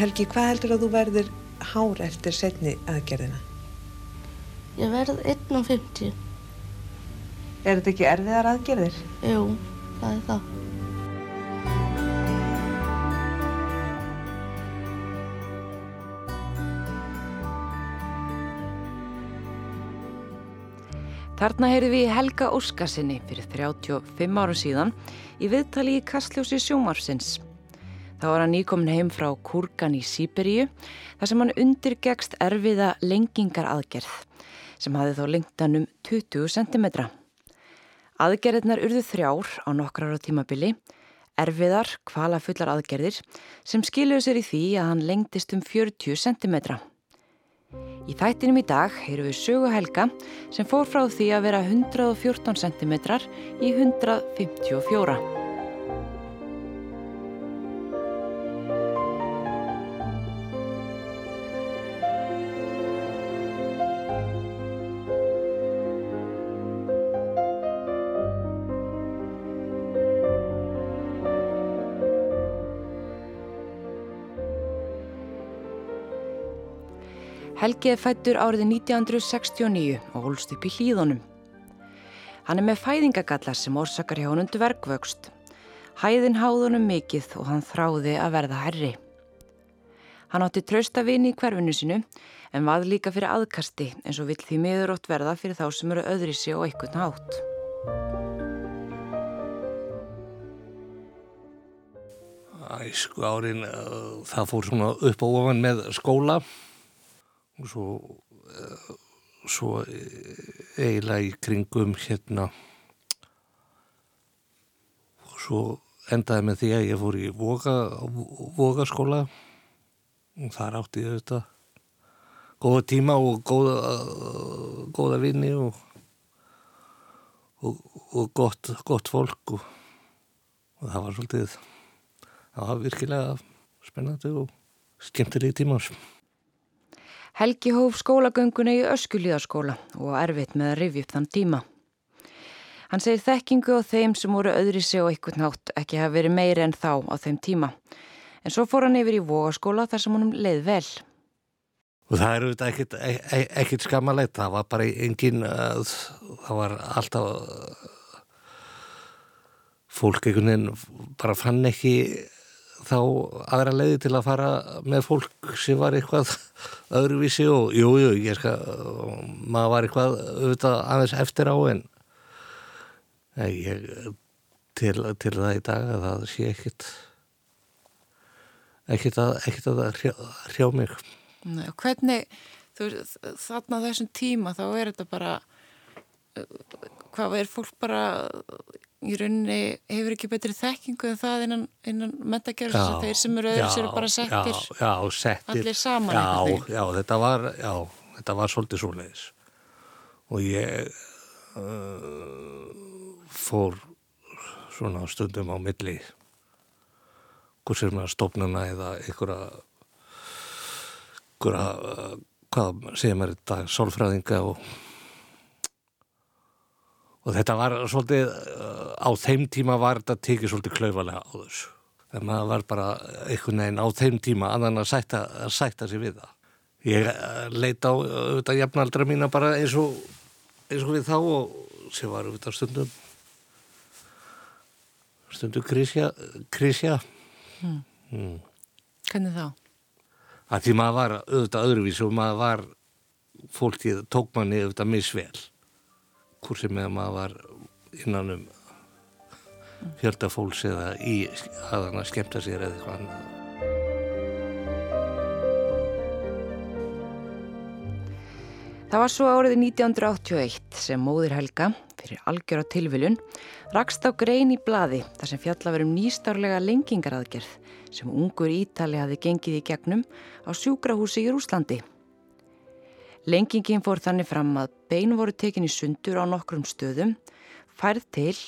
Helgi, hvað heldur að þú verður hár eftir setni aðgerðina? Ég verð 1.50. Er þetta ekki erfiðar aðgerðir? Jú, það er það. Þarna heyrðum við Helga Óskarsinni fyrir 35 árum síðan í viðtali í Kastljósi sjómarsins. Þá var hann nýkomin heim frá Kurgan í Sýberíu þar sem hann undirgegst erfiða lengingar aðgerð sem hafi þá lengtan um 20 cm. Aðgerðirnar urðu þrjár á nokkrar á tímabili, erfiðar, kvalafullar aðgerðir sem skiluðu sér í því að hann lengtist um 40 cm. Í þættinum í dag heyru við sögu helga sem fór frá því að vera 114 cm í 154. Helgi er fættur árið 1969 og holst upp í hlýðunum. Hann er með fæðingagallar sem orsakar hjá hann undir verkvöxt. Hæðin háðunum mikill og hann þráði að verða herri. Hann átti trösta vini í hverfinu sinu en vað líka fyrir aðkasti eins og vill því miður ótt verða fyrir þá sem eru öðri sig og eitthvað nátt. Æsku árin, uh, það fór svona upp og ofan með skóla svo, uh, svo eiginlega í kringum hérna svo endaði með því að ég fór í voga, vogaskóla. Og þar átti ég þetta góða tíma og góða, góða vinni og, og, og gott, gott fólk og, og það var svolítið það var virkilega spennandi og skemmtilegi tíma Helgi hóf skólagönguna í Öskulíðaskóla og erfitt með að rifja upp þann tíma. Hann segir þekkingu á þeim sem voru öðri sig og eitthvað nátt ekki hafa verið meiri en þá á þeim tíma. En svo fór hann yfir í vogaskóla þar sem honum leið vel. Og það er auðvitað ekkert, e, ekkert skammalegt, það var bara engin, það var alltaf, fólk einhvern veginn bara fann ekki þá aðra leiði til að fara með fólk sem var eitthvað öðruvísi og jújú, jú, ég skal maður var eitthvað auðvitað aðeins eftir á en ég til, til það í dag að það sé ekkit ekkit að, ekkit að hrjá, hrjá mig. Nei, og hvernig þú, þarna þessum tíma þá er þetta bara hvað er fólk bara í rauninni hefur ekki betri þekkingu en það innan, innan mentagerðs og þeir sem eru öðru sér bara settir, já, já, settir. allir saman já, já, þetta var já, þetta var svolítið svo leiðis og ég uh, fór svona stundum á milli hvort sem að stofnuna eða einhverja einhverja uh, hvað segir maður þetta, sálfræðinga og og þetta var svolítið uh, á þeim tíma var þetta tekið svolítið klauvalega á þessu þegar maður var bara einhvern veginn á þeim tíma annan að sætta, að sætta sig við það ég uh, leita á auðvitað jafnaldra mína bara eins og eins og við þá og sem var auðvitað stundum stundum krisja krisja hmm. Hmm. Hvernig þá? að því maður var auðvitað öðruvís og maður var fólkið tók manni auðvitað misvel hvort sem eða maður var innan um fjölda fólks eða í að hann að skemta sér eða eitthvað annað. Það var svo árið 1981 sem móðir Helga, fyrir algjör á tilviljun, rakst á grein í bladi þar sem fjalla verum nýstárlega lengingaraðgerð sem ungur Ítali hafi gengið í gegnum á sjúkrahúsi í Rúslandi. Lengingin fór þannig fram að bein voru tekin í sundur á nokkrum stöðum, færð til,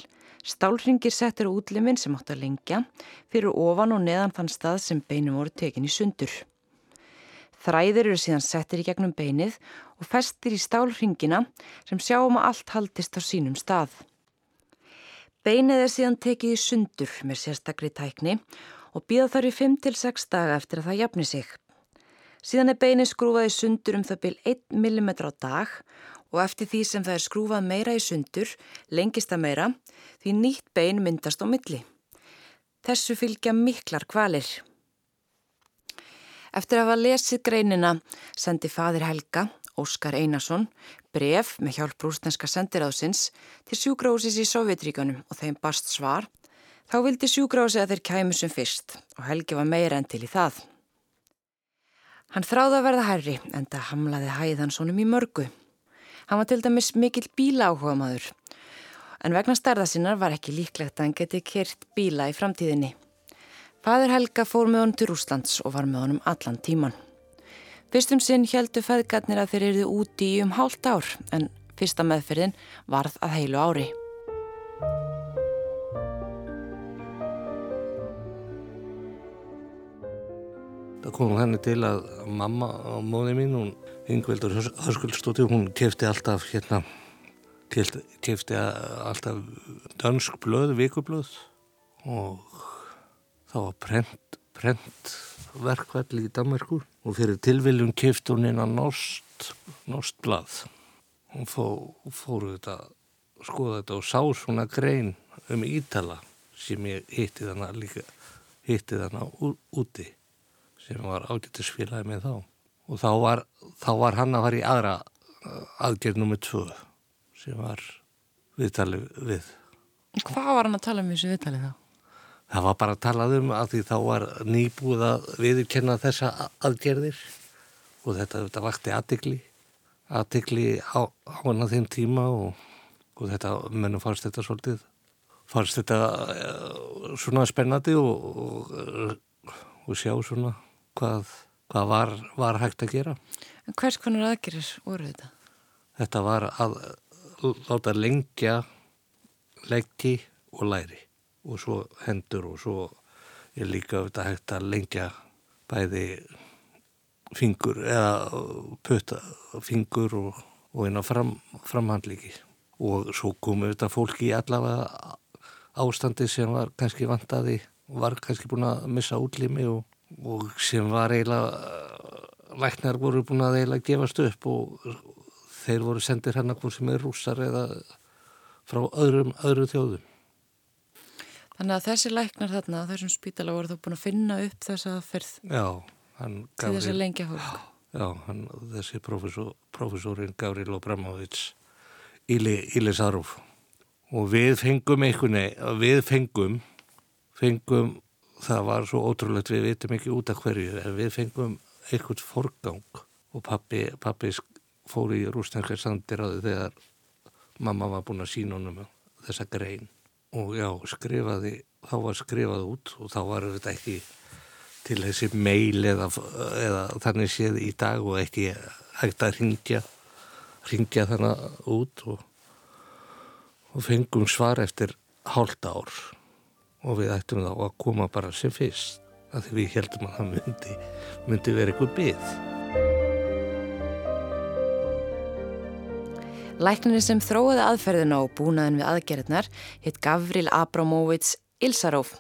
stálringir settir á útliminn sem átt að lengja fyrir ofan og neðan þann stað sem beinu voru tekin í sundur. Þræðir eru síðan settir í gegnum beinið og festir í stálringina sem sjáum að allt haldist á sínum stað. Beinið er síðan tekið í sundur með sérstakri tækni og býða þar í 5-6 daga eftir að það jafni sig. Síðan er beinin skrúfaði sundur um það byl 1 mm á dag og eftir því sem það er skrúfað meira í sundur, lengist það meira, því nýtt bein myndast á milli. Þessu fylgja miklar kvalir. Eftir að hafa lesið greinina sendi fadir Helga, Óskar Einarsson, bref með hjálp rústenska sendiráðsins til sjúgráðsins í Sovjetríkanum og þeim barst svar. Þá vildi sjúgráðsi að þeir kæmu sem fyrst og Helgi var meira enn til í það. Hann þráði að verða herri en það hamlaði hæðan sonum í mörgu. Hann var til dæmis mikill bíla áhuga maður en vegna stærða sinnar var ekki líklegt að hann geti kert bíla í framtíðinni. Fadur Helga fór með honum til Rúslands og var með honum allan tíman. Fyrstum sinn heldu feðgarnir að þeir eruðu úti í um hálft ár en fyrsta meðferðin varð að heilu ári. Það kom henni til að mamma og móði mín, hún Yngveldur Hörskuldstóttir, hún kefti alltaf hérna, kefti alltaf dönsk blöð, vikublöð og það var prent, prent verkvall í Danmarkur og fyrir tilviljum kefti hún inn á Nost, Nostblad. Hún fó, fóru þetta, skoða þetta og sá svona grein um Ítala sem ég hitti þannig líka, hitti þannig úti sem var ágættisfélagi með þá. Og þá var, þá var hann að fara í aðra aðgerð nummið tvö sem var viðtalið við. Hvað var hann að tala um þessu viðtalið þá? Það var bara að tala um að því þá var nýbúð að viðurkenna þessa aðgerðir og þetta, þetta vakti aðtikli, aðtikli á, á hana þeim tíma og, og þetta, mennum fannst þetta svolítið, fannst þetta uh, svona spennandi og, og, og sjá svona hvað, hvað var, var hægt að gera. En hvers konar aðgerðis voru þetta? Þetta var að láta lengja leggi og læri og svo hendur og svo er líka auðvitað hægt að lengja bæði fingur eða putta fingur og, og eina fram, framhandliki og svo komu auðvitað fólki í allavega ástandi sem var kannski vantaði var kannski búin að missa útlými og, og sem var eiginlega læknar voru búin að eiginlega gefast upp og þeir voru sendir hérna hvort sem er rússar eða frá öðrum, öðru þjóðum Þannig að þessi læknar þarna þessum spítala voru þú búin að finna upp þess aðferð já, til þess að lengja fólk. Já, hann, þessi profesor, profesorinn Gavrilo Bramovic Íli, Íli Sarúf og við fengum einhvern veginn, við fengum fengum, það var svo ótrúlegt við vitum ekki út af hverju en við fengum einhvern forgang og pappi, pappi fór í rústænskar sandiráði þegar mamma var búin að sína honum þessa grein. Og já, skrifaði, þá var skrifað út og þá var þetta ekki til þessi meil eða, eða þannig séð í dag og ekki hægt að ringja, ringja þannig út og, og fengum svar eftir hálft ár og við ættum þá að koma bara sem fyrst að því við heldum að það myndi, myndi verið eitthvað byggð. Lækninni sem þróiði aðferðina og búnaðin við aðgerðnar hitt Gavril Abramovits Ilsarov.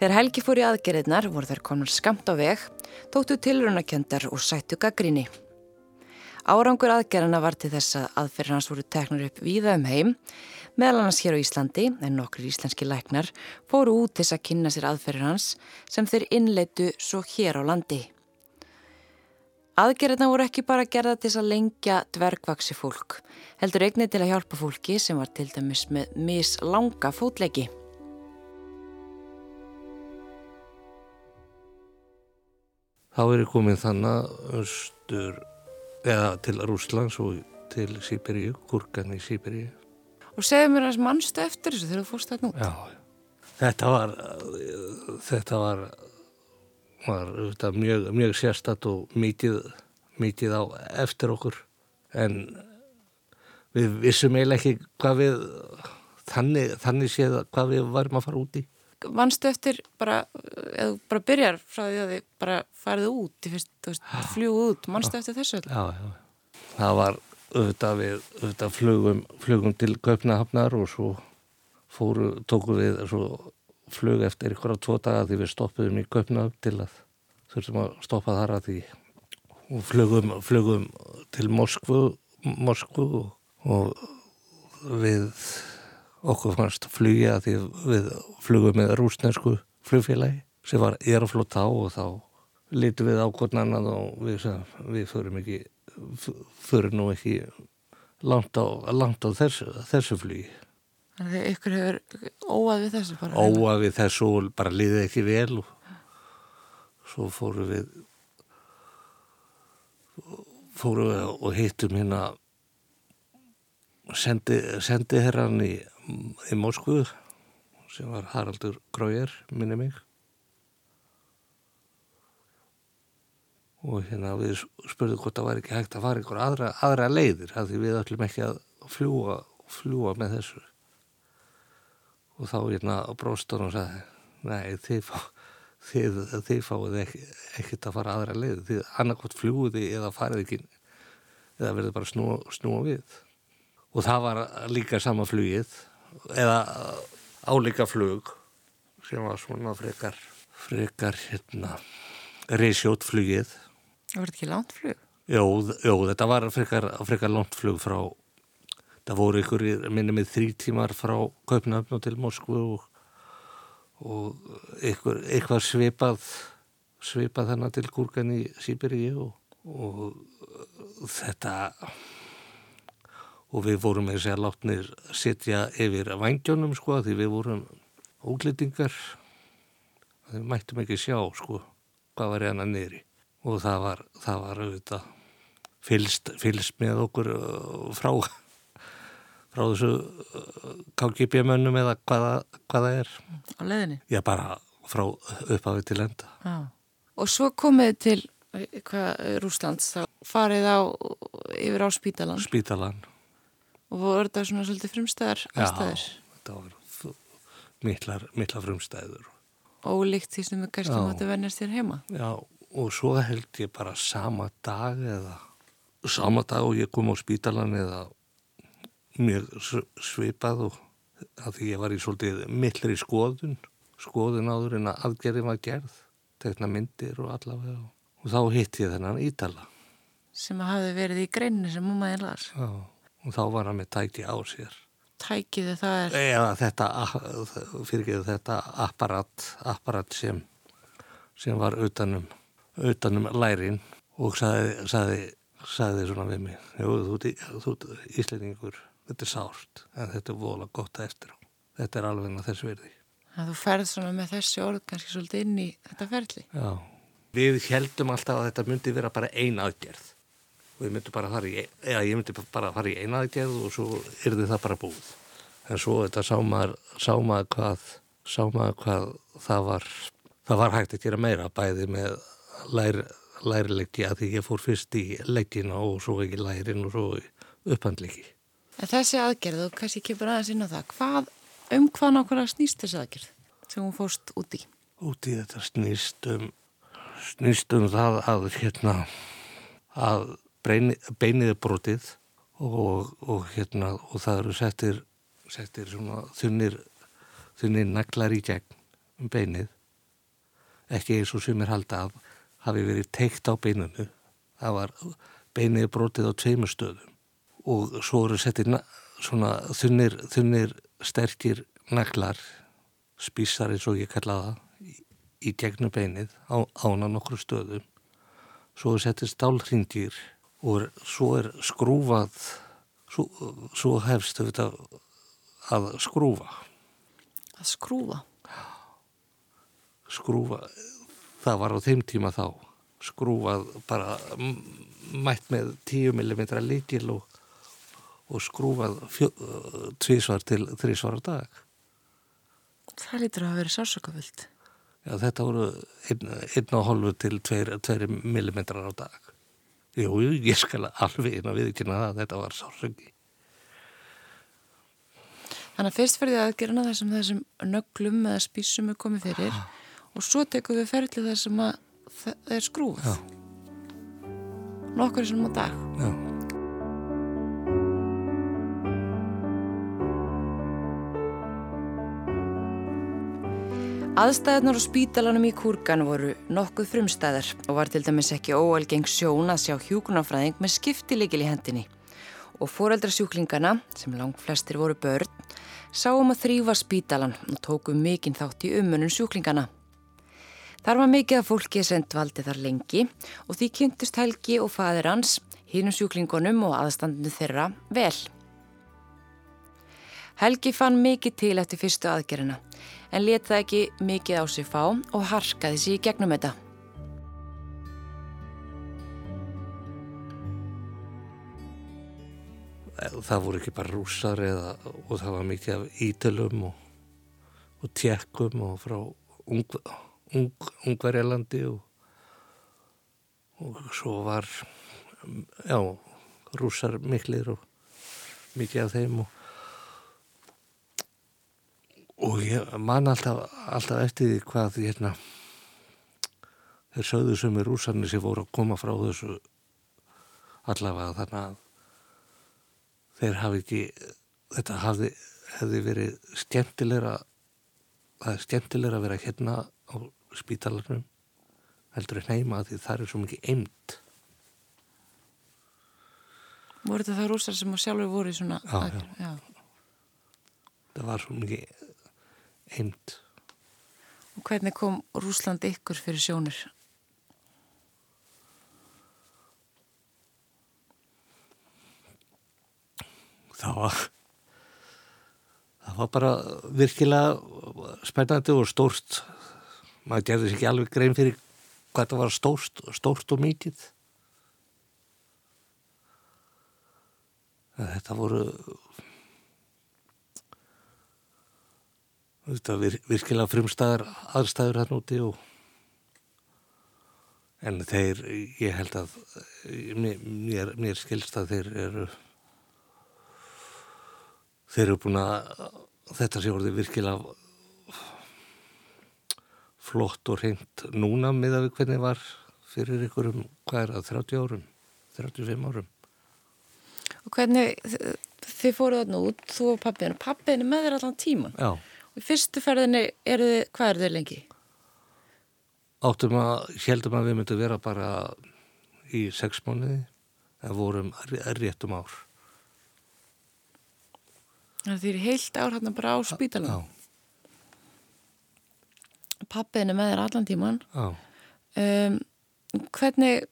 Þegar Helgi fór í aðgerðnar voru þær konar skamt á veg, tóttu tilrunakjöndar og sættu gaggrinni. Árangur aðgerðana var til þess að aðferðar hans voru teknur upp víða um heim, meðal annars hér á Íslandi, en nokkur íslenski læknar fóru út til að kynna sér aðferðar hans sem þeir innleitu svo hér á landi. Aðgerðina voru ekki bara gerða til að lengja dvergvaksi fólk, heldur eignið til að hjálpa fólki sem var til dæmis með mislanga fótleggi. Þá er ég komin þannig östur, eða til Rúslands og til Sýberíu, Kurgan í Sýberíu. Og segðu mér að mannstu eftir þessu þegar þú fórst þetta nút? Já, þetta var, þetta var, var þetta, mjög, mjög sérstatt og mikið, mikið á eftir okkur en við vissum eiginlega ekki hvað við, þannig, þannig séð hvað við varum að fara út í vannstu eftir bara, eða bara byrjar frá því að þið bara farið út fljóðu út mannstu eftir þessu? Já, já, það var auðvitað við, auðvitað flugum, flugum til Kaupnahafnar og svo fóru, tóku við svo flug eftir ykkur á tvo daga því við stoppuðum í Kaupnaf til að þurftum að stoppa þar að því. Og flugum, flugum til Moskvu, Moskvu og við okkur fannst flugi að því við flugum með rúsnesku flugfélagi sem var Aeroflot þá og þá lítum við á hvern annan og við, sagðum, við förum ekki förum nú ekki langt á, langt á þessu, þessu flugi. Þannig að ykkur hefur óað við þessu bara óað við þessu og bara liðið ekki vel og svo fórum við fórum við og hittum hérna sendi, sendi herran í, í Moskvu sem var Haraldur Grájar, minni mig. Og hérna við spurðum hvort það var ekki hægt að fara einhver aðra, aðra leiðir af því við ætlum ekki að fljúa, fljúa með þessu. Og þá hérna bróstunum sagði nei þið, þið, þið fáið ekki, ekkert að fara aðra leiðir. Þið annarkot fljúiði eða farið ekki eða verður bara snúa, snúa við. Og það var líka sama flugið eða álíka flug sem var svona frekar frekar hérna reysjót flugið Það var ekki langt flug? Jó, jó, þetta var frekar, frekar langt flug frá, það voru ykkur, minni með þrý tímar frá Kaupnafn og til Moskvu og, og ykkur, ykkur svipað, svipað þarna til Gúrgan í Sýberi og, og þetta, og við vorum með þess að látnir setja yfir vangjónum sko því við vorum óglitingar, við mættum ekki sjá sko hvað var hérna niðri og það var, það var auðvitað fylst, fylst með okkur uh, frá, frá þessu uh, KGB-mönnum eða hvaða, hvaða er. á leðinni Já, bara frá upphafi til enda. Já. Og svo komið til hvað, Rúslands, þá farið á yfir á spítalan Spítalan. Og voru þetta svona svolítið frumstæðar aðstæður? Já, þetta var f- miklar, miklar frumstæður. ólíkt því sem við kannski Já. máttu vennast þér heima? Já, og svo held ég bara sama dag eða sama dag og ég kom á spítalan eða s- svipað og að því ég var í svolítið millri skoðun skoðun áður en að aðgerðin var gerð tekna myndir og allavega. Og þá hitt ég þennan Ítala. Sem hafði verið í greinni sem mamma þín las. Já, og þá var hann með tæki á sér. Tækiðu það er. Eða þetta fyrirgeðu þetta apparat, apparat sem sem var utanum utanum lærin. Og sagði, sagði, sagði svona við mig Jú, þú, þú ert íslendingur þetta er sárt, en þetta er vola gott að eftir á. Þetta er alveg að þess verði að þú ferð svona með þessi orð kannski svolítið inn í þetta ferli. Já. Við heldum alltaf að þetta myndi vera bara ein aðgerð og ég myndi bara fara í, eða ég myndi bara fara í eina aðgerð og svo yrði það bara búið. En svo þetta sá maður, sá maður hvað, sá maður hvað það var, það var hægt að gera meira bæði með lær, lærileggi að því ég fór fyrst í leggina og svo ekki lærin og svo upphandleiki. en þessi aðgerð, þú kannski kemur aðeins inn á það hvað, um hvað nákvæmlega snýst þessi aðgerð sem hún fórst út í út í þetta snýst um snýst um það að hérna að beinið er brotið og, og hérna og það eru settir settir svona þunnir þunnir naglar í gegn um beinið. Ekki eins og sem er halda að hafi verið teikt á beininu. Það var beinið brotið á tveimur stöðum. Og svo eru settir na- svona þunnir, þunnir sterkir naglar spísar eins og ég kalla það í, í gegnum beinið á, ána nokkru stöðum. Svo settið stálhringir og er, svo er skrúfað svo, svo hefst þetta að skrúfa. Að skrúfa? Skrúfa það var á þeim tíma þá skrúfað bara mætt með 10 mm líkil og, og skrúfað tvísvar til þrísvar á dag. Það lítur að vera sársökafullt Já, þetta voru einn, einn og hálfur til tveir, tveir millimetrar á dag. Jú, ég skal alveg inn að viðkynna það að þetta var sársöngi. Þannig að fyrst ferði aðgerina þessum þessum nöglum eða spísum er komið fyrir og svo tekum við ferli þessum að það er skrúfað. Nokkur sem á dag. Já. Aðstæðunar á spítalanum í Kúrgan voru nokkuð frumstæðar og var til dæmis ekki óalgeng sjón að sjá hjúkunarfræðing með skiptilegil í hendinni. Og foreldrasjúklingana, sem langt flestir voru börn, sáum að þrýfa spítalan og tóku mikinn þátt í umunum sjúklingana. Þar var mikið að fólki sem dvaldi þar lengi og því kynntust Helgi og fadir hans, hínum sjúklingunum og aðstandinu þeirra vel. Helgi fann mikið til eftir fyrstu aðgerina en let það ekki mikið á sig fá og harkaði sér í gegnum þetta. Það voru ekki bara rússar eða, og það var mikið af ídölum og, og tjekkum og frá ung, ung, Ungverjalandi og, og svo var já, rússar miklir og mikið af þeim og og ég man alltaf, alltaf eftir því hvað hérna, þeir sögðu sem er rúsarnir sem voru að koma frá þessu allavega þannig að þeir hafi ekki þetta hafi, hefði verið skemmtilegra það er skemmtilegra að vera hérna á spítalarnum heldur en heima því það er svo mikið eimt Voru þetta það rúsar sem sjálfur voru í svona Já, aðgerð? já. það var svo mikið heimt. Og hvernig kom Rúsland ykkur fyrir sjónir? Það var, það var bara virkilega spennandi og stórt. Maður gerði sér ekki alveg grein fyrir hvað það var stórt, stórt og mikið. Þetta voru þetta vir, virkilega frumstæðar aðstæður hann úti og en þeir, ég held að mér, mér skilst að þeir eru þeir eru búin að þetta sé orðið virkilega flott og reynd núna með að við hvernig var fyrir ykkurum, hvað er það, 30 árum 35 árum Og hvernig, þið fóruð þarna út, þú og pappin, pappin er með þér allan tíman. Já. Fyrstu ferðinni, eru þið, hvað eru þið lengi? Áttum að, heldum að við myndum vera bara í sex mánuði, en vorum réttum ár. Þannig að þið eru heilt ár hérna bara á spítalunum. Já. Pappin er með þér allan tíman. Já. Um, hvernig,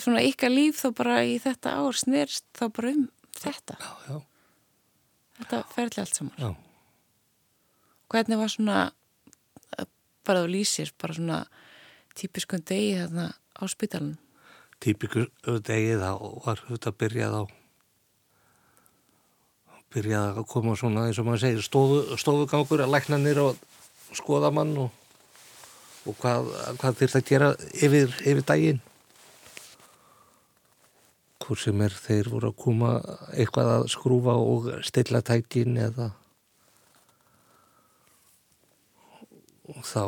svona ykkar líf þá bara í þetta ár snerst þá bara um þetta Já, já, þetta ferli allt saman já. Hvernig var svona bara þú lýsir, bara svona típiskun degi þarna á spítalunum Típikur degi þá var þetta byrjað á byrjað að koma svona eins og maður segir stofu, stofugangur að lækna nýra og skoða mann og, og hvað, hvað þurft að gera yfir, yfir daginn. Hvort sem er þeir voru að koma eitthvað að skrúfa og stilla tækin eða og þá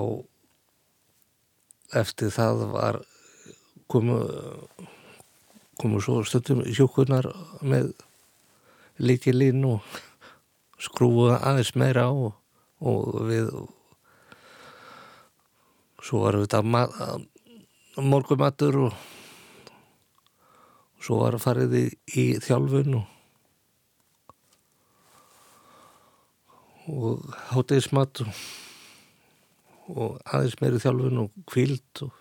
eftir það var komu komu svo stundum hjókunar með líkilinn og skrúfa aðeins meira á og, og við svo varum við þetta morgumatur og svo var farið í, í þjálfun og, og hátegismat og, og aðeins meiri þjálfun og kvild og,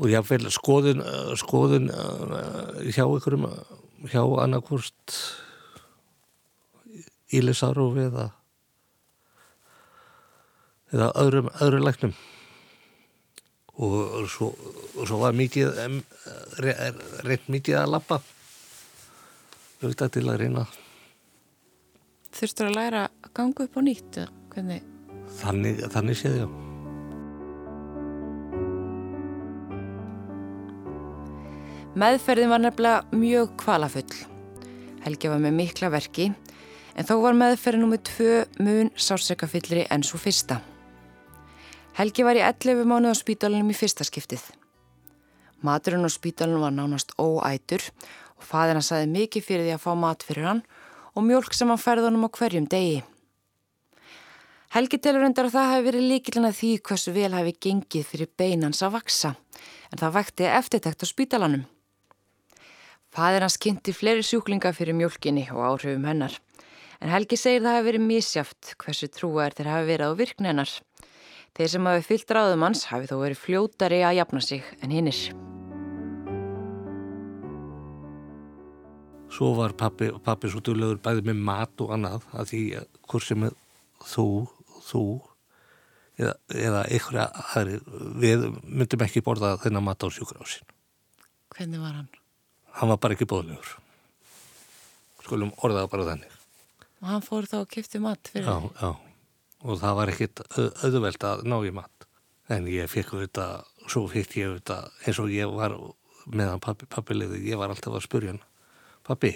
og jáfnveil skoðun, skoðun uh, hjá ykkurum hjá annarkvort ílisarofi eða eða öðrum, öðrum læknum. Og svo, og svo var mikið reynd mikið að lappa auðvitað til að reyna Þurftur að læra að ganga upp á nýtt hvernig? þannig, þannig séð ég Meðferðin var nefnilega mjög kvalafull. Helgi var með mikla verki en þó var meðferðin nummið tvö mun sársekafyllri enn svo fyrsta. Helgi var í 11 mánuð á spítalunum í fyrsta skiptið. Maturinn á spítalunum var nánast óætur og faðina saði mikið fyrir því að fá mat fyrir hann og mjölk sem hann ferði honum á hverjum degi. Helgi telur undar að það hafi verið líkilina því hversu vel hafi gengið fyrir beinans að vaksa, en það vekti eftirtækt á spítalanum. Fadir hans kynnti fleiri sjúklinga fyrir mjölkinni og áhrifum hennar, en Helgi segir það hafi verið mísjaft hversu trúar þeir hafi verið á virkni hennar. Þeir sem hafi fyllt ráðum hans hafi þó verið fljótari að jafna sig en hinnir. Svo var pappi, pappi svo duglegur bæði með mat og annað að því hvort sem þú, þú eða, eða ykkur aðri, við myndum ekki borða þennan mat á sjúkrásin. Hvernig var hann? Hann var bara ekki bóðlegur. Skulum orðaða bara þannig. Og hann fór þá að kipta mat fyrir Já, já. Og það var ekkit auðveld að ná í mat. En ég fekk þetta, svo fekk ég þetta eins og ég var meðan pappi, pappi leiði, ég var alltaf að spurja hann. Pappi,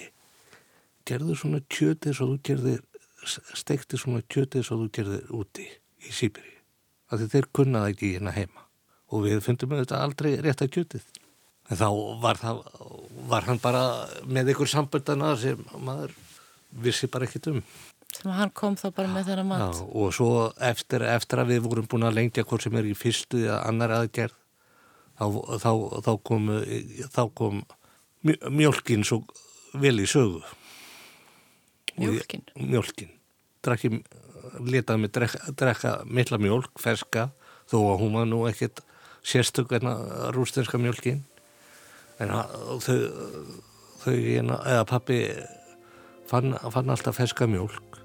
gerðu svona kjötið svo þú gerðir, steikti svona kjötið svo þú gerðir úti í því þeir kunnaði ekki hérna heima. Og við fundum þetta aldrei rétt að kjötið. En þá var, það, var hann bara með ykkur samböndana sem maður vissi bara ekkit um. Sem hann kom þá bara með þeirra mat. Já, og svo eftir, eftir að við vorum búin að lengja hvort sem er í fyrstu eða annar aðgerð þá, þá, þá kom, þá kom mjölkin svo vel í sögu. Mjölkin? Mjölkin. Letaði mig drekka, drekka milla mjölk, ferska, þó að hún var nú ekkert sérstök en að rústinska mjölkin. En þau, þau eða pappi fann, fann alltaf ferska mjölk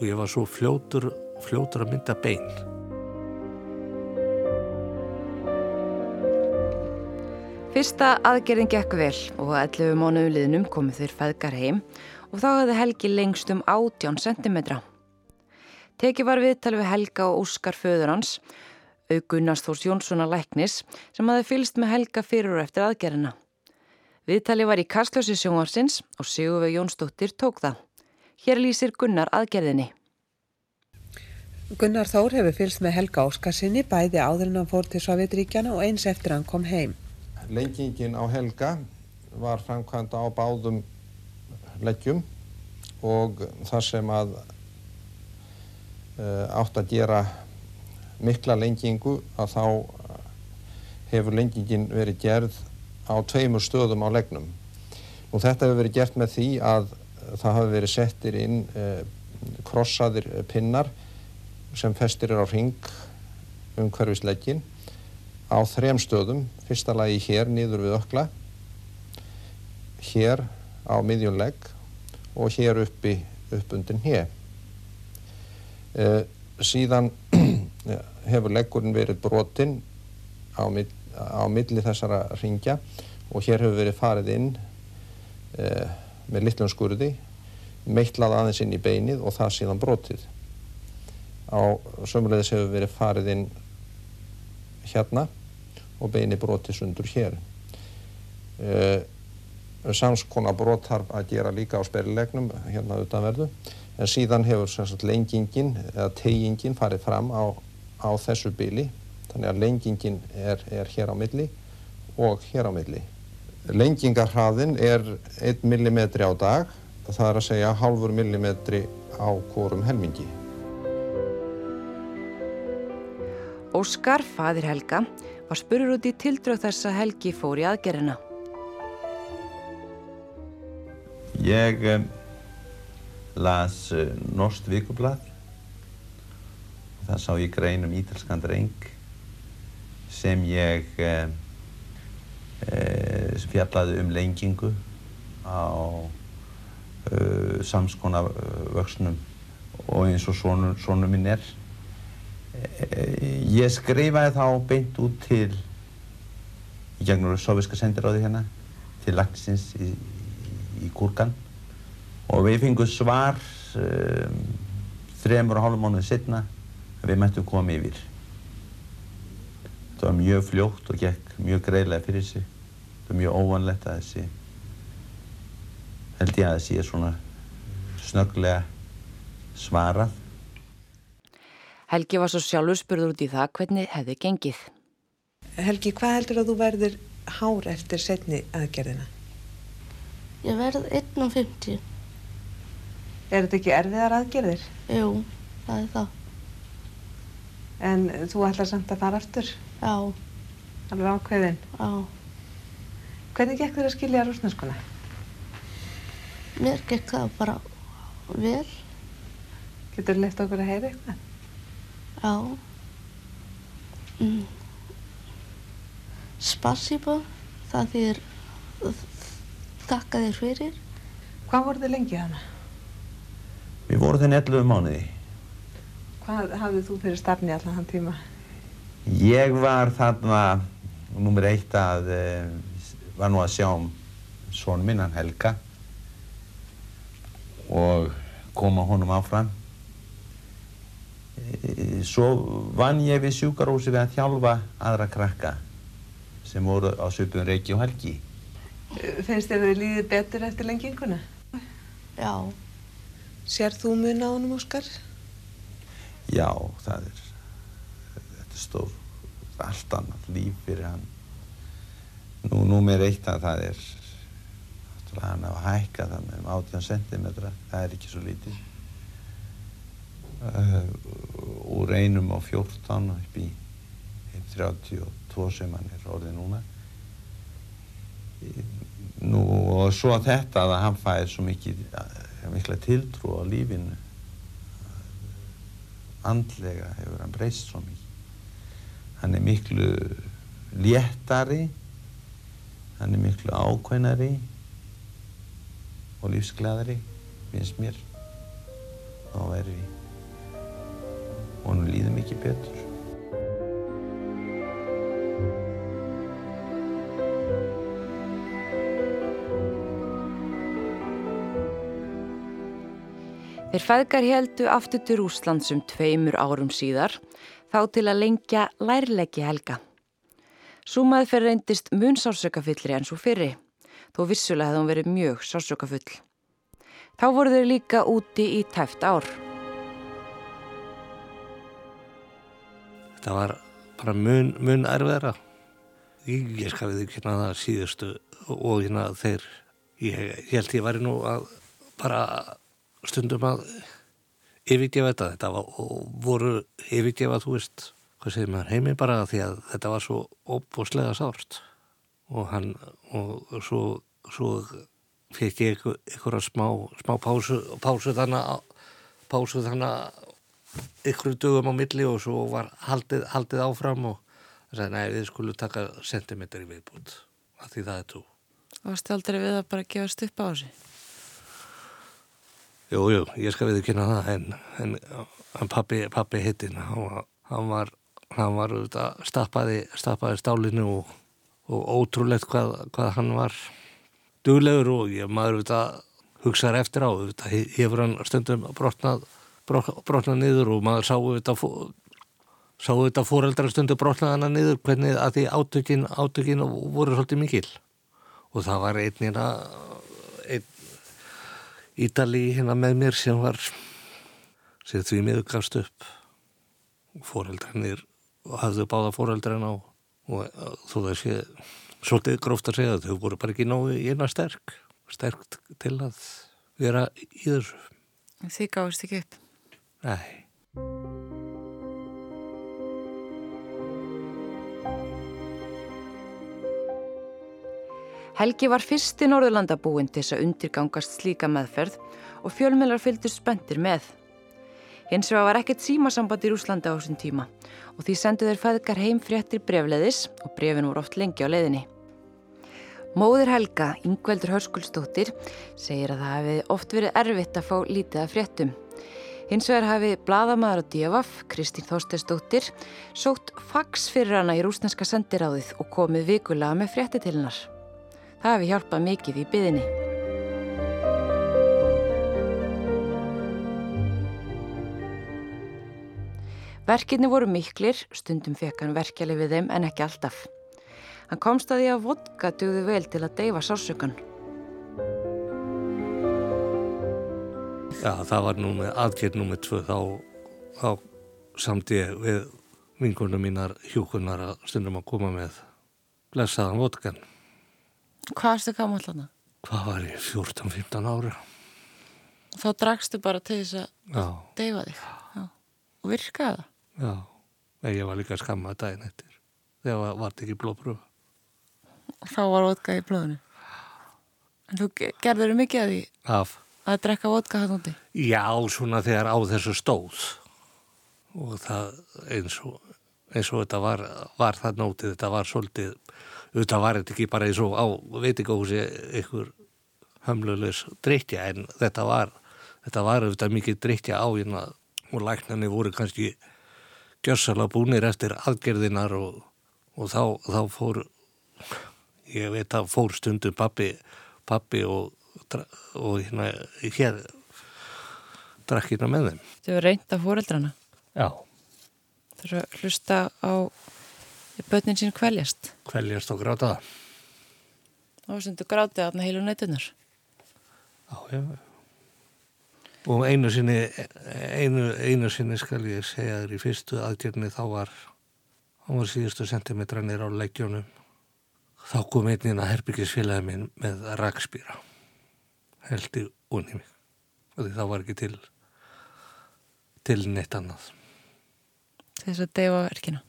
og ég var svo fljótur, fljótur að mynda bein. Fyrsta aðgerðin gekk vel og að 11 mánuðu liðnum komu þeir feðgar heim og þá hafði Helgi lengst um 18 cm. Teki var viðtal við Helga og Óskar föður hans, aukunnast Þórs Jónssonar Læknis sem hafði fylst með Helga fyrir og eftir aðgerðina. Viðtali var í Kastljósi sjónvarsins og Sigurveig Jónsdóttir tók það. Hér lýsir Gunnar aðgerðinni. Gunnar Þór hefur fylst með Helga Óskarsinni bæði áður en hann fór til Sovjetríkjana og eins eftir hann kom heim. Lengingin á Helga var framkvæmda á báðum leggjum og þar sem að uh, átt að gera mikla lengingu að þá hefur lengingin verið gerð á tveimur stöðum á leggnum. Og þetta hefur verið gert með því að það hafi verið settir inn uh, krossaðir pinnar sem festir er á ring umhverfisleggin á þrem stöðum, fyrsta lagi hér nýður við ökla, hér á miðjunlegg og hér uppi upp undir hér. Uh, síðan hefur leggurinn verið brotinn á, mill, á milli þessara ringja og hér hefur verið farið inn uh, með litlum skurði, meitlað aðeins inn í beinið og það síðan brotið. Á sömulegðis hefur verið farið inn hérna og beini broti sundur hér. Uh, Samskona brot þarf að gera líka á sperilegnum hérna utanverðu en síðan hefur sagt, lengingin eða tegjingin farið fram á, á þessu bíli þannig að lengingin er, er hér á milli og hér á milli. Lengingarhraðin er 1 mm á dag það er að segja halvur millimetri á hvorum helmingi. Óskar, fadir Helga, var spurur út í tildröð þess að Helgi fór í aðgerina. Ég um, las uh, Norst vikublad og það sá ég grein um ítalskan dreng sem ég uh, uh, fjallaði um lengingu á samskona vöxnum og eins og sonu minn er. Ég skrifaði þá beint út til í gegnum soviska sendiráði hérna til lagsins í, í Gúrgan og við fengum svar um, þremur og hálf mánuðið setna að við mættum koma yfir. Það var mjög fljótt og gekk mjög greiðlega fyrir sig. Það var mjög óvanlegt að þessi held ég að þessi er svona snögglega svarað. Helgi var svo sjálfur spurður út í það hvernig hefði gengið. Helgi, hvað heldur að þú verður hár eftir setni aðgerðina? Ég verð 1.50. Er þetta ekki erfiðar aðgerðir? Jú, það er það. En þú ætlar samt að fara aftur, Já, alveg ákveðin. já. Hvernig gekk þér að skilja rúsneskuna? Mér gekk það bara vel. Getur þú leift okkur að heyra eitthvað? Já. Mm. Spasibo, það þýr þakka þér fyrir. Hvað voruð þið lengi hana? Við vorum þenni 11 mánuði. Hvað hafðið þú fyrir stafni allan hann tíma? Ég var þarna, nummer eitt að, eh, var nú að sjá um son minn, hann Helga og koma honum áfram. Svo vann ég við sjúkarhúsi við að þjálfa aðra krakka sem voru á svipun Reykji og Helgi. Finnst þér þið líðið betur eftir lenginguna? Já, Sér þú mun á honum, Óskar? Já, það er, þetta er stór, allt annað líf fyrir hann. Nú, númer eitt að það er, náttúrulega hann hafa hækkað með um 18 cm, það er ekki svo lítið. Uh, úr einum á 14 upp í 32 sem hann er orðið núna. Nú, og svo að þetta að hann fær svo mikið, mikla tiltrú á lífinu andlega hefur hann breyst svo mikið. Hann er miklu léttari, hann er miklu ákveðnari og lífsglæðari, finnst mér. Þá erum við, og hann líður mikið betur. Þeir feðgar heldu aftur til Rúslands um tveimur árum síðar, þá til að lengja lærleiki helga. Súmaði fyrir reyndist mun sársökafyllri en svo fyrri, þó vissulega hefði hún verið mjög sársökafull. Þá voru þeir líka úti í tæft ár. Þetta var bara mun, mun erfiðra. Ég, ég skal við ekki hérna það síðustu og hérna þeir, ég, ég held ég væri nú að bara stundum að yfirgefa þetta, þetta var, voru yfirgefa, þú veist, hvað segir maður, heimi bara því að þetta var svo óbúslega sárt og hann, og svo, svo fekk ég einhverja smá, smá pásu, pásu þannig pásu þannig ykkur dögum á milli og svo var haldið, haldið áfram og það sagði, nei, við skulum taka sentimetri viðbútt, af því það er þú. Varst aldrei við að bara gefast upp á þessu? Jú, jú, ég skal við kynna það, en, en, en pappi, pappi hittinn, hann var, hann var, hann var auðvitað, stappaði, stappaði stálinu og, og ótrúlegt hvað, hvað hann var duglegur og ég maður auðvitað hugsaður eftir á, auðvitað hefur hann stundum brotnað, brotnað niður og maður sá auðvitað, sá auðvitað fóreldra stundum brotnað hann niður, hvernig að því átökin, átökin voru svolítið mikil. Og það var einnina, einn Ítali hérna með mér sem var sem því miður gafst upp. Fóreldrarnir hafðu báða fóreldrarna og, og þú veist ég svolítið gróft að segja að þau voru bara ekki nógu eina sterk sterkt til að vera í þessu. Þið gáðist ekki upp? Nei Helgi var fyrsti Norðurlandabúinn til þess að undirgangast slíka meðferð og fjölmjölar fylgdust spendir með. Hins vegar var ekkert símasamband í Rúslanda á þessum tíma og því sendu þeir feðgar heim fréttir brefleðis og brefin voru oft lengi á leiðinni. Móður Helga, Yngveldur Hörskullstóttir, segir að það hefði oft verið erfitt að fá lítið af fréttum. Hins vegar hafi bladamæður á Djefaf, Kristín Þorstestóttir, sótt fax fyrir hana í rúsneska sendiráðið og komið vikulega með frétti til hennar. Það hefði hjálpað mikið í byðinni. Verkinni voru miklir, stundum fekk hann verkjali við þeim en ekki alltaf. Hann komst að því að vodka dugði vel til að deyfa sársökan. Já, það var nú með tvö þá, þá samt ég við vingunum mínar hjúkunar að stundum að koma með blessaðan vodkan. Hvað erstu gammal hana? Hvað var ég? 14-15 ára? Þá drakstu bara til þess að deyfa þig. Já. og virkaði það. Já, en ég var líka skammað daginn eftir þegar var, var ekki blóðpröfa. Og þá var vodka í blóðinu. En þú ge- gerðir mikið að því Af, að drekka vodka það úti. já, svona þegar á þessu stóð og það eins og, eins og þetta var, var það nótið, þetta var svolítið, þetta var ekki bara eins og á veitingahúsi ykkur hömlulegs drittja en þetta var, þetta var auðvitað mikið drittja á hérna og læknarnir voru kannski gjörsalega búnir eftir aðgerðinar og, og þá, þá fór ég veit að fór stundum pappi, pappi og, og hérna hér drakk hérna með þeim Þau var reynd af fóreldrana. Já, Þau eru að hlusta á börnin sín kvæljast. kveljast og gráta Þá stundu grátið aðna heilu nætunar. Já, já og einu sinni einu, einu sinni skal ég segja þér í fyrstu aðgjörni þá var hann var síðustu sentimetranir á leggjónum þá kom einnig að herbyggisfélagi minn með rakspýra heldi onni mig og þá var ekki til til neitt annað þess að deyfa verkina.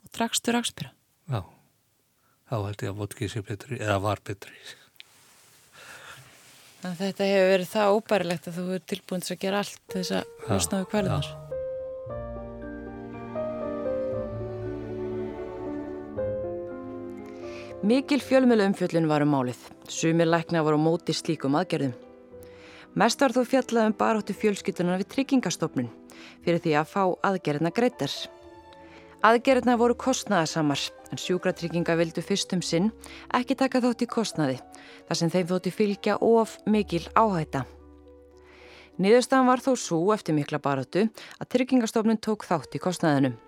Og drakstu rakspýra. já, þá held ég að vodki sé betri eða var betri að þetta hefur verið það óbærilegt að þú er tilbúin til að gera allt þess að losna við kvælunar. Mikil fjölmjölu umfjöllun var um málið. Sumir lækna voru móti slíkum aðgerðum. Mest var þó fjallað um baróttu fjölskylduna við tryggingastofnun fyrir því að fá aðgerðina greitar. Aðgerðina voru kostnaðasamar en sjúkratrygginga vildu fyrst um sinn ekki taka þátt í kostnaði þar sem þeim þótti fylgja of mikil áhætta. Niðurstaðan var þó svo eftir mikla baróttu að tryggingastofnun tók þátt í kostnaðinum.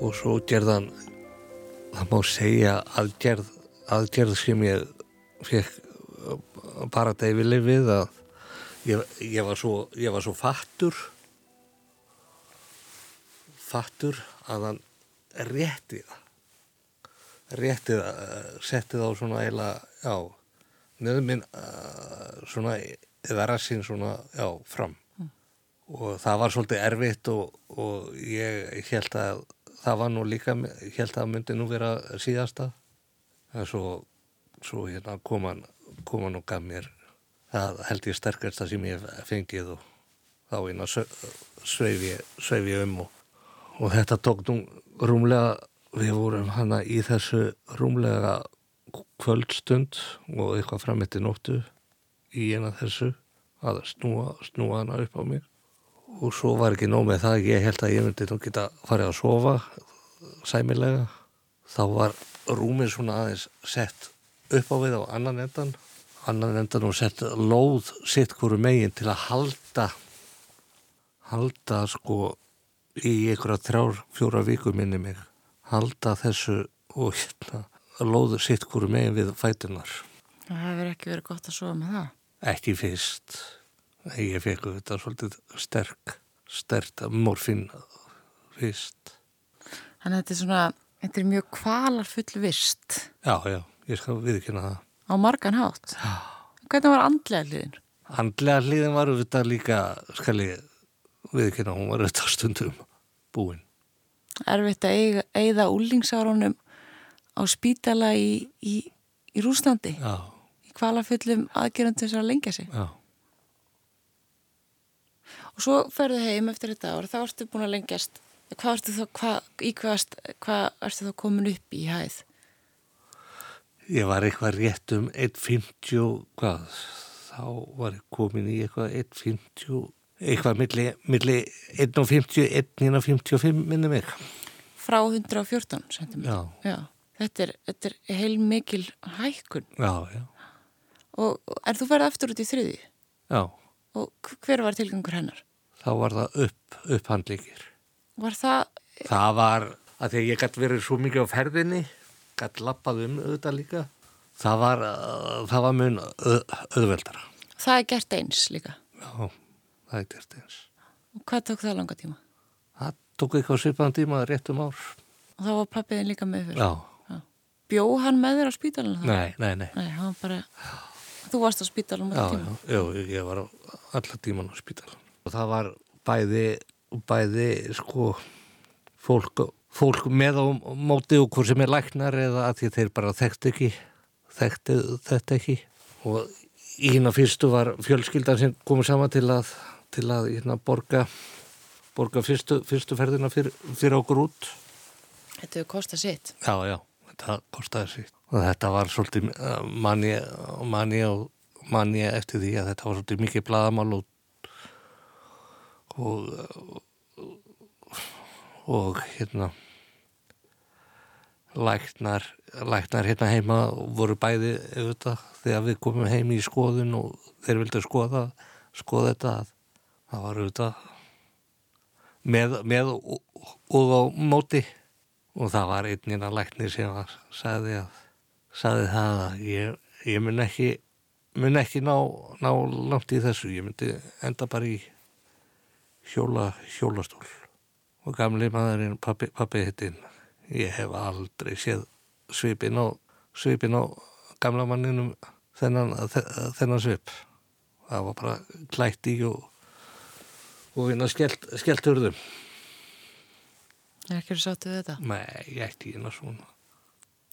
Og svo gerðan það má segja aðgerð, aðgerð sem ég fekk bara deyfileg við að ég, ég, var svo, ég var svo fattur fattur að hann rétti það. Rétti það eh, setti það á svona eila já, neður minn uh, svona eða rassin svona já, fram. Og það var svolítið erfitt og, og ég held að það var nú líka, ég held að það myndi nú vera síðasta. En svo, svo hérna kom hann kom hann og gaf mér það held ég sterkast það sem ég fengið og þá hérna sveif ég, ég um og, og þetta tók nú rúmlega við vorum hana í þessu rúmlega kvöldstund og eitthvað fram eftir nóttu í eina þessu að snúa, snúa hana upp á mig og svo var ekki nóg með það ég held að ég myndi nú geta farið að sofa sæmilega. Þá var rúmið svona aðeins sett upp á við á annan endan annan endan og sett lóð sitt hverju megin til að halda halda sko í einhverja þrjár, fjóra viku minni mig. Halda þessu og hérna lóð sitt hverju megin við fætunar Það hefur ekki verið gott að sofa með það. ekki fyrst ég fekk þetta svolítið sterk sterkt morfin fyrst. Þannig að þetta er svona, þetta er mjög kvalar full vist. Já, já, ég skal viðkynna það. Á margan hátt. Hvernig var andlega hliðin? andlega hliðin var auðvitað líka skal ég viðkynna hún var auðvitað stundum búin. Erfitt að eiga, eigða úlingsárunum á spítala í, í, í Rúslandi já, í kvalaföllum aðgerðum til þess að lengja sig. já, Og svo ferðu heim eftir þetta ár, þá ertu búin að lengjast. Hvað ertu þá, hvað, í hvað, hvað ertu þá komin upp í hæð? ég var eitthvað rétt um 1.50 hvað, þá var ég komin í eitthvað 1.50 eitthvað milli, milli 1.50 1.55 minni mig Frá 114 cm. já, Já. Þetta er, þetta er heil mikil hækkun. já, Og en þú ferði aftur út í þriði. já Og hver var tilgangur hennar? Þá var það upp, upphandlíkir Var það, Það var að því að ég gætt verið svo mikið á ferðinni, gætt lappað um auðvitað líka. Það var, uh, það var mun auð, auðveldara. það er gert eins líka. Já, það er gert eins. Og hvað tók það langa tíma? Það tók eitthvað svipaðan tíma rétt um ár. Og þá var pappiðin líka með fyrir. Já, Bjó hann með þér á spítalinu þá? nei, nei, nei. Nei, hann bara Þú varst á spítalum Já, já, já, ég var á alla tíman á spítalan. Og það var bæði, bæði, sko, fólk, fólk með á móti og hvort sem er læknar eða að því þeir bara þekkt ekki, þekkt þetta ekki. Og í hérna fyrstu var fjölskyldan sem komið saman til að, til að hérna borga, borga fyrstu, fyrstu ferðina fyr, fyrir okkur út. Þetta kostað sitt. Já, já, þetta kostaði sitt. Og þetta var svolítið manni, manni og manni eftir því að þetta var svolítið mikið bladamál og og, og hérna læknar, læknar hérna heima voru bæði auðvitað, þegar við komum heim í skoðun og þeir vildu skoða skoða þetta það var auðvitað með, með og, og á móti. Og það var einnina læknir sem var, sagði, að, sagði það að ég, ég mun ekki mun ekki ná, ná langt í þessu ég myndi enda bara í hjóla, hjólastól. Og gamli maðurinn pappi, pappi hittinn ég hef aldrei séð svipin á svipin á gamla manninum þennan, þennan svip. Það var bara klætt í og og vinna skellt, skellt hurðum. Er ekki sáttu við þetta? Nei, ég ætti hérna svona.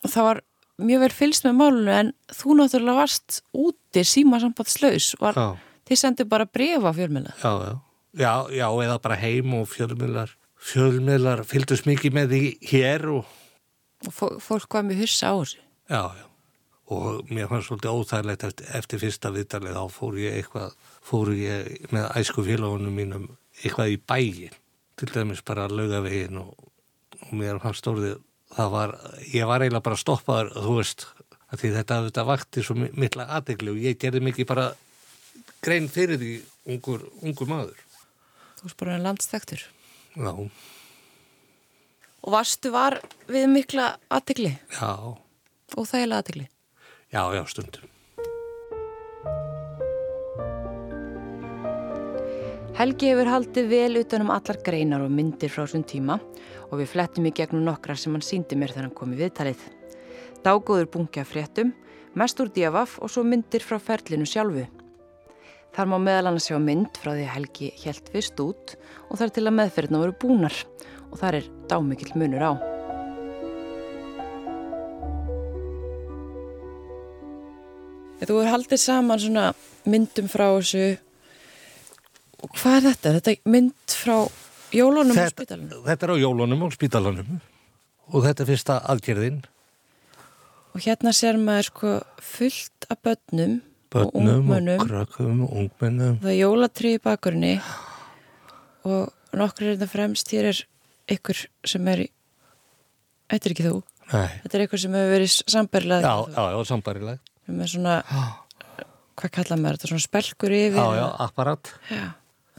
Það var mjög verið fylgst með málunum en þú náttúrulega varst úti síma sambandslaus og þið sendið bara brefa fjölmjöla já, já Já, já, eða bara heim og fjölmiðlar fjölmiðlar fylgdust mikið með því hér og og fó- fólk var mjög hyssa á þessu. Já, já. Og mér fannst svolítið óþægilegt eftir, eftir fyrsta viðtalið þá fór ég eitthvað, fór ég með æsku félagunum mínum eitthvað í bæin, til dæmis bara laugavegin og, og mér fannst stórðið, það var, ég var eiginlega bara stoppaður, þú veist, því þetta, þetta vakti svo mi- mikla aðegli og ég gerði mikið bara grein fyrir því ungur, ungur maður. Þú veist bara landstektur. Já, Og varstu var við mikla aðtegli, já, óþægilega aðtegli. já, já, stundum. Helgi hefur haldið vel utanum allar greinar og myndir frá þessum tíma og við flettum í gegnum nokkra sem hann síndi mér þegar hann kom í viðtalið. Dágóður bungi af fréttum, mest úr divaf og svo myndir frá ferlinu sjálfu. Þar má meðal annars sjá mynd frá því að Helgi helt fyrst út og þar til að meðferðina voru búnar. Og þar er dámikill munur á. Þú er haldið saman svona myndum frá þessu. Og hvað er þetta? Þetta er mynd frá jólunum á Þetta, spítalunum þetta er á jólunum og spítalunum og þetta er fyrsta aðgerðin. Og hérna sér maður sko fullt af börnum, og börnum og, krökkum og ungmennum. Það er jólatrí í bakurinni og nokkur er þetta fremst hér er ykkur sem er í Þetta er ekki þú, Nei, þetta er ykkur sem hefur verið sambarilega já, já, já, sambarileg með svona, hvað kalla maður þetta, svona spelkur yfir Já, já, apparat. Já,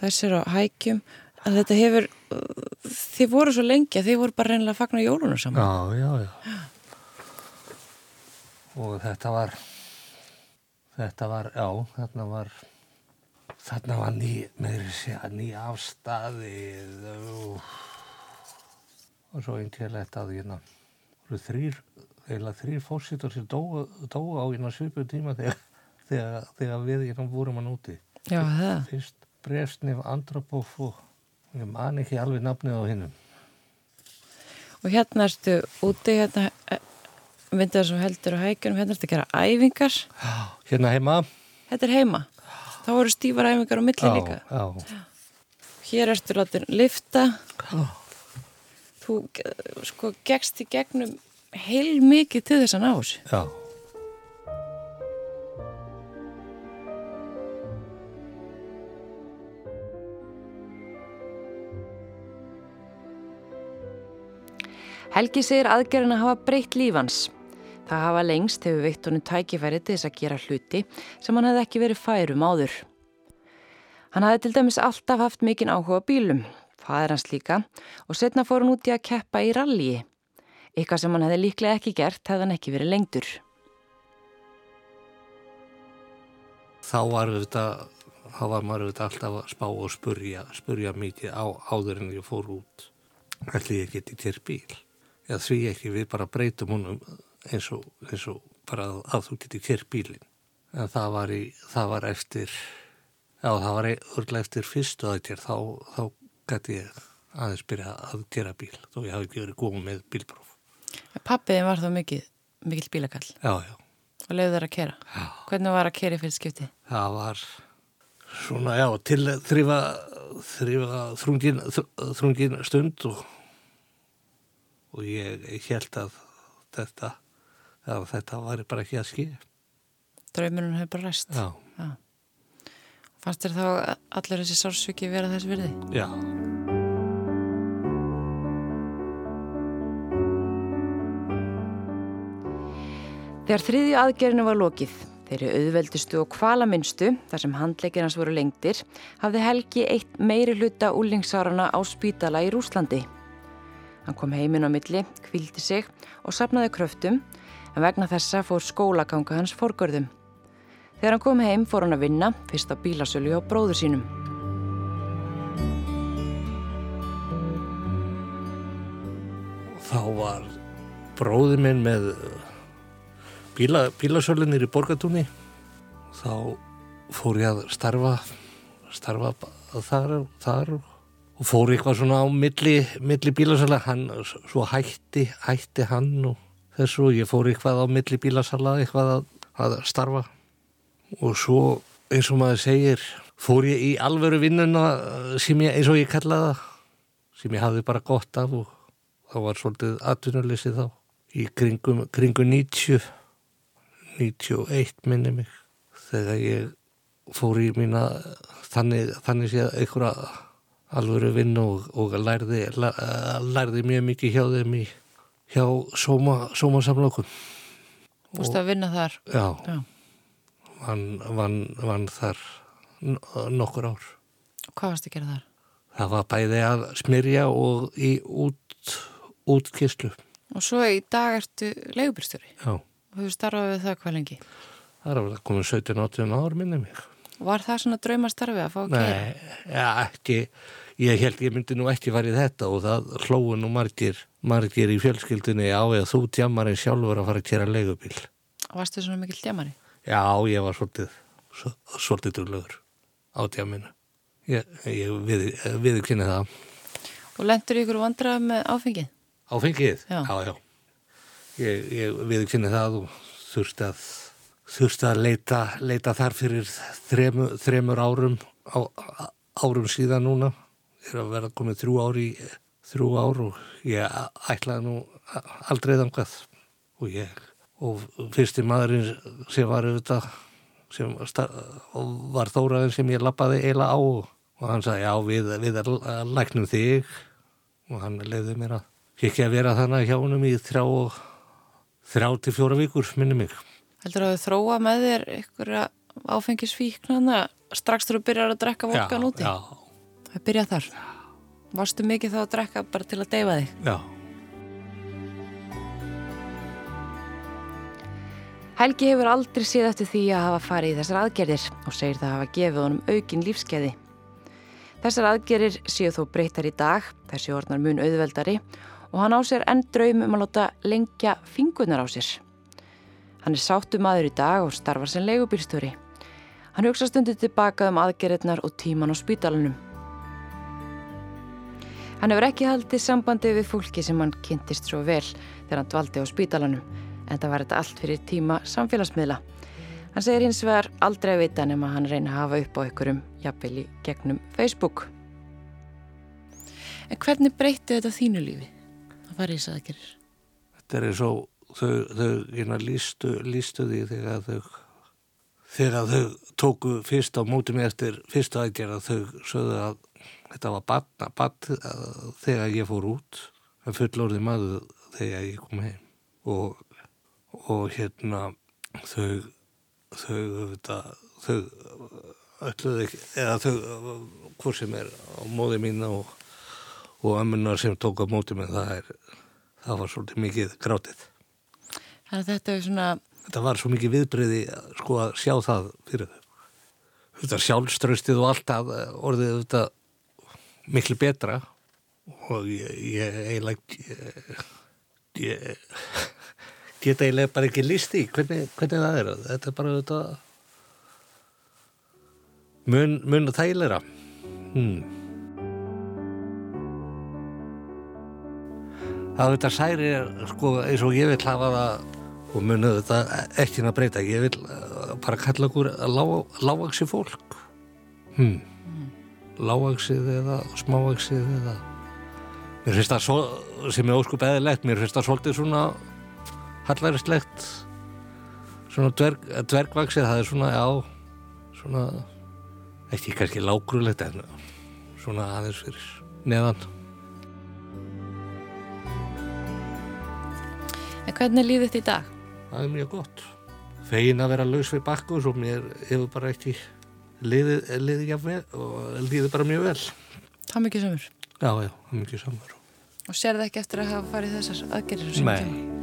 þessir á hækjum. Að þetta hefur þið voru svo lengi að þið voru bara reynilega að fagna jólunum saman. Já, já, já. Og þetta var þetta var, já, þarna var þarna var ný meðri segja, ný afstæðið og, og svo einkjörlegt að hérna voru þrýr, eiginlega þrýr fósitur sem dóu, dóu á hérna svipu tíma þegar, þegar, þegar við hérna vorum hann úti Já, það. fyrst Bresnif, Andropov og ég man ekki alveg nafnið á hinnum Og hérna ertu úti hérna myndið sem heldur á hækjunum, hérna ertu að gera æfingar. Hérna heima. Þetta er heima. Þá voru stífar æfingar á milli líka. já, Hér ertu látin lifta Þú eh, sko gegst í gegnum heil mikið til þess að ná þessu. Já. Helgi segir aðgerðin að hafa breytt lífans. Það hafa lengst hefur veitt honum tækifæri til þess að gera hluti sem hann hefði ekki verið færum áður. Hann hafði til dæmis alltaf haft mikinn áhuga bílum, faður hans líka, og setna fór hann út í að keppa í rallyi. Eitthvað sem hann hefði líklega ekki gert hefði hann ekki verið lengtur. þá var þetta þá var maður þetta alltaf að spá og spurja spurja mikið á, áður en ég fór út ætli ég geti kér bíl eða því ekki við bara breytum honum eins og, eins og bara að, að þú geti kér bílin en það var, í, það var eftir já það var örglega eftir fyrstu aðgerð þá, þá gæti ég aðeins byrja að gera bíl þó ég hafi ekki verið góð með bílpróf Pappiðin var þá mikið, mikil bílakall já já og leiði þeirra að kera. Já. Hvernig var að kera í fyrir skipti? það var svona, já, til þrýfa þrungin, þr- þrungin stund og, og ég, ég held að þetta að þetta var bara ekki að skilja Draumurinn hefur bara ræst. já, Já. Fannst þér þá allir þessi sársviki vera þess virði? já, Þegar þriðju aðgerinu var lokið, þeirri auðveldustu og kvalaminnstu, þar sem handleikir hans voru lengdir, hafði Helgi eitt meiri hluta úlingsárana á spítala í Rúslandi. Hann kom heiminn á milli, kvildi sig og sapnaði kröftum, en vegna þessa fór skólaganga hans forgörðum. Þegar hann kom heim fór hann að vinna, fyrst á bílasölu á bróður sínum. þá var bróði minn með bíla, bílasölinir í borgatúni þá fór ég að starfa starfa þar, þar og fór eitthvað svona á milli, milli bílasala hann, svo hætti, hætti hann og þessu og ég fór eitthvað á milli bílasala eitthvað að, að starfa. Og svo eins og maður segir fór ég í alvöru vinnuna sem ég, eins og ég kallaði það sem ég hafði bara gott af og það var svolítið atvinnuleysi þá. Í kringum, kringum 90 91 minni mig þegar ég fór í mína þannig, þannig séð einhverja alvöru vinn og, og lærði, lærði mjög mikið hjá þeim í hjá sóma, sómasamlokum Fórstu að vinna þar? já, Já. vann, vann, vann þar nokkur ár Hvað varst að gera þar? það var bæði að smyrja og í út, útkyslu Og svo í dag ertu leigubýrstjóri já, og hefur starfað við það hvað lengi. það er að komið 17-18 ár minni mig Var það svona draumastarfi að fá að gera? Nei, ja, ekki, ég held ég myndi nú ekki farið þetta og það hlóðu nú margir, margir í fjölskyldunni á eða þú tjammar en sjálfur að fara að kera leigubíl. Varstu svona mikill djamari? Já, ég var svolítið, svo- svolítið drúlegur á tjamminu. Ég, ég við, viðkynni það. Og lendur ykkur vandrað með áfengið? Áfengið? Já. Já, já. Ég, ég viðkynni það og þurfti að, þurfti að leita, leita þar fyrir þremur, þremur árum, á, árum síðan núna. Er að vera komið þrjú ár í þrjú ár og ég ætlaði nú aldrei þangað og ég og fyrsti maðurinn sem var auðvitað sem var þóraðin sem ég lappaði eiginlega á og, hann sagði já við, við læknum þig og hann leiði mér að ekki að vera þannig hjá honum í þrjá, þrjá til fjóra vikur minni mig. Heldur að þau þróa með þér ykkur áfengisvíknana strax þú byrjar að drekka vodkan úti? Já, Það byrja þar. Varstu mikið þá að drekka bara til að deyfa þig? já, Helgi hefur aldrei séð eftir því að hafa farið í þessar aðgerðir og segir það hafa gefið honum aukin lífskeiði. Þessar aðgerðir séu þó breytar í dag, þessi orðnar mun auðveldari og hann á sér enn draum um að láta lengja fingunar á sér. Hann er sáttu maður í dag og starfar sem leigubílstjóri. Hann hugsa stundu tilbaka um aðgerðirnar og tíman á spítalunum. Hann hefur ekki haldið sambandi við fólki sem hann kynntist svo vel þegar hann dvaldi á spítalanum en það var þetta allt fyrir tíma samfélagsmiðla. Hann segir hins vegar aldrei að vita nema hann reyna að hafa upp á ykkurum jafnvel í gegnum Facebook. En hvernig breytti þetta þínu lífi? Það var í þess aðgerir. þetta er og þau, þau hérna, lístu, lístu því þegar þau þegar þau tóku fyrst á móti mig eftir fyrstu aðgerða þau sögðu að þetta var batna, bat, þegar ég fór út en fullorði maður þegar ég kom heim og, og hérna þau þau, þau, þau ölluðu ekki, eða þau hvort sem er á móði mín og, og ömmunar sem tók á móti mig það er það var svolítið mikið grátið. Þannig að þetta er svona, Þetta var svo mikið viðbreyði sko að sjá það fyrir þau. Þetta sjálfströstið og allt að orðið þetta miklu betra og ég, eiginlega ég, geta eiginlega bara ekki listi hvernig, hvernig það er. Þetta er bara þetta mun, mun þægilegra hmm. það þetta særi sko eins og ég vil hafa það og munu þetta ekki að breyta ég vil uh, bara kalla okkur lágvaksi fólk hmm. Lágvaksið eða smávaksið eða mér finnst það svo, sem er óskup eðilegt mér finnst það svolítið svona hallaristlegt svona dverg, dvergvaksið það er svona, já svona ekki kannski lágrulegt en svona aðeins fyrir neðan. En hvernig er lífið þetta í dag? það er mjög gott. Fegin að vera laus við bakkus og mér hefur bara ekki liðið, liðið jafnvel og liðið bara mjög vel. Það mikið sömur já, já, það mikið samar Og sér það ekki eftir að hafa farið þessar aðgerðir Nei,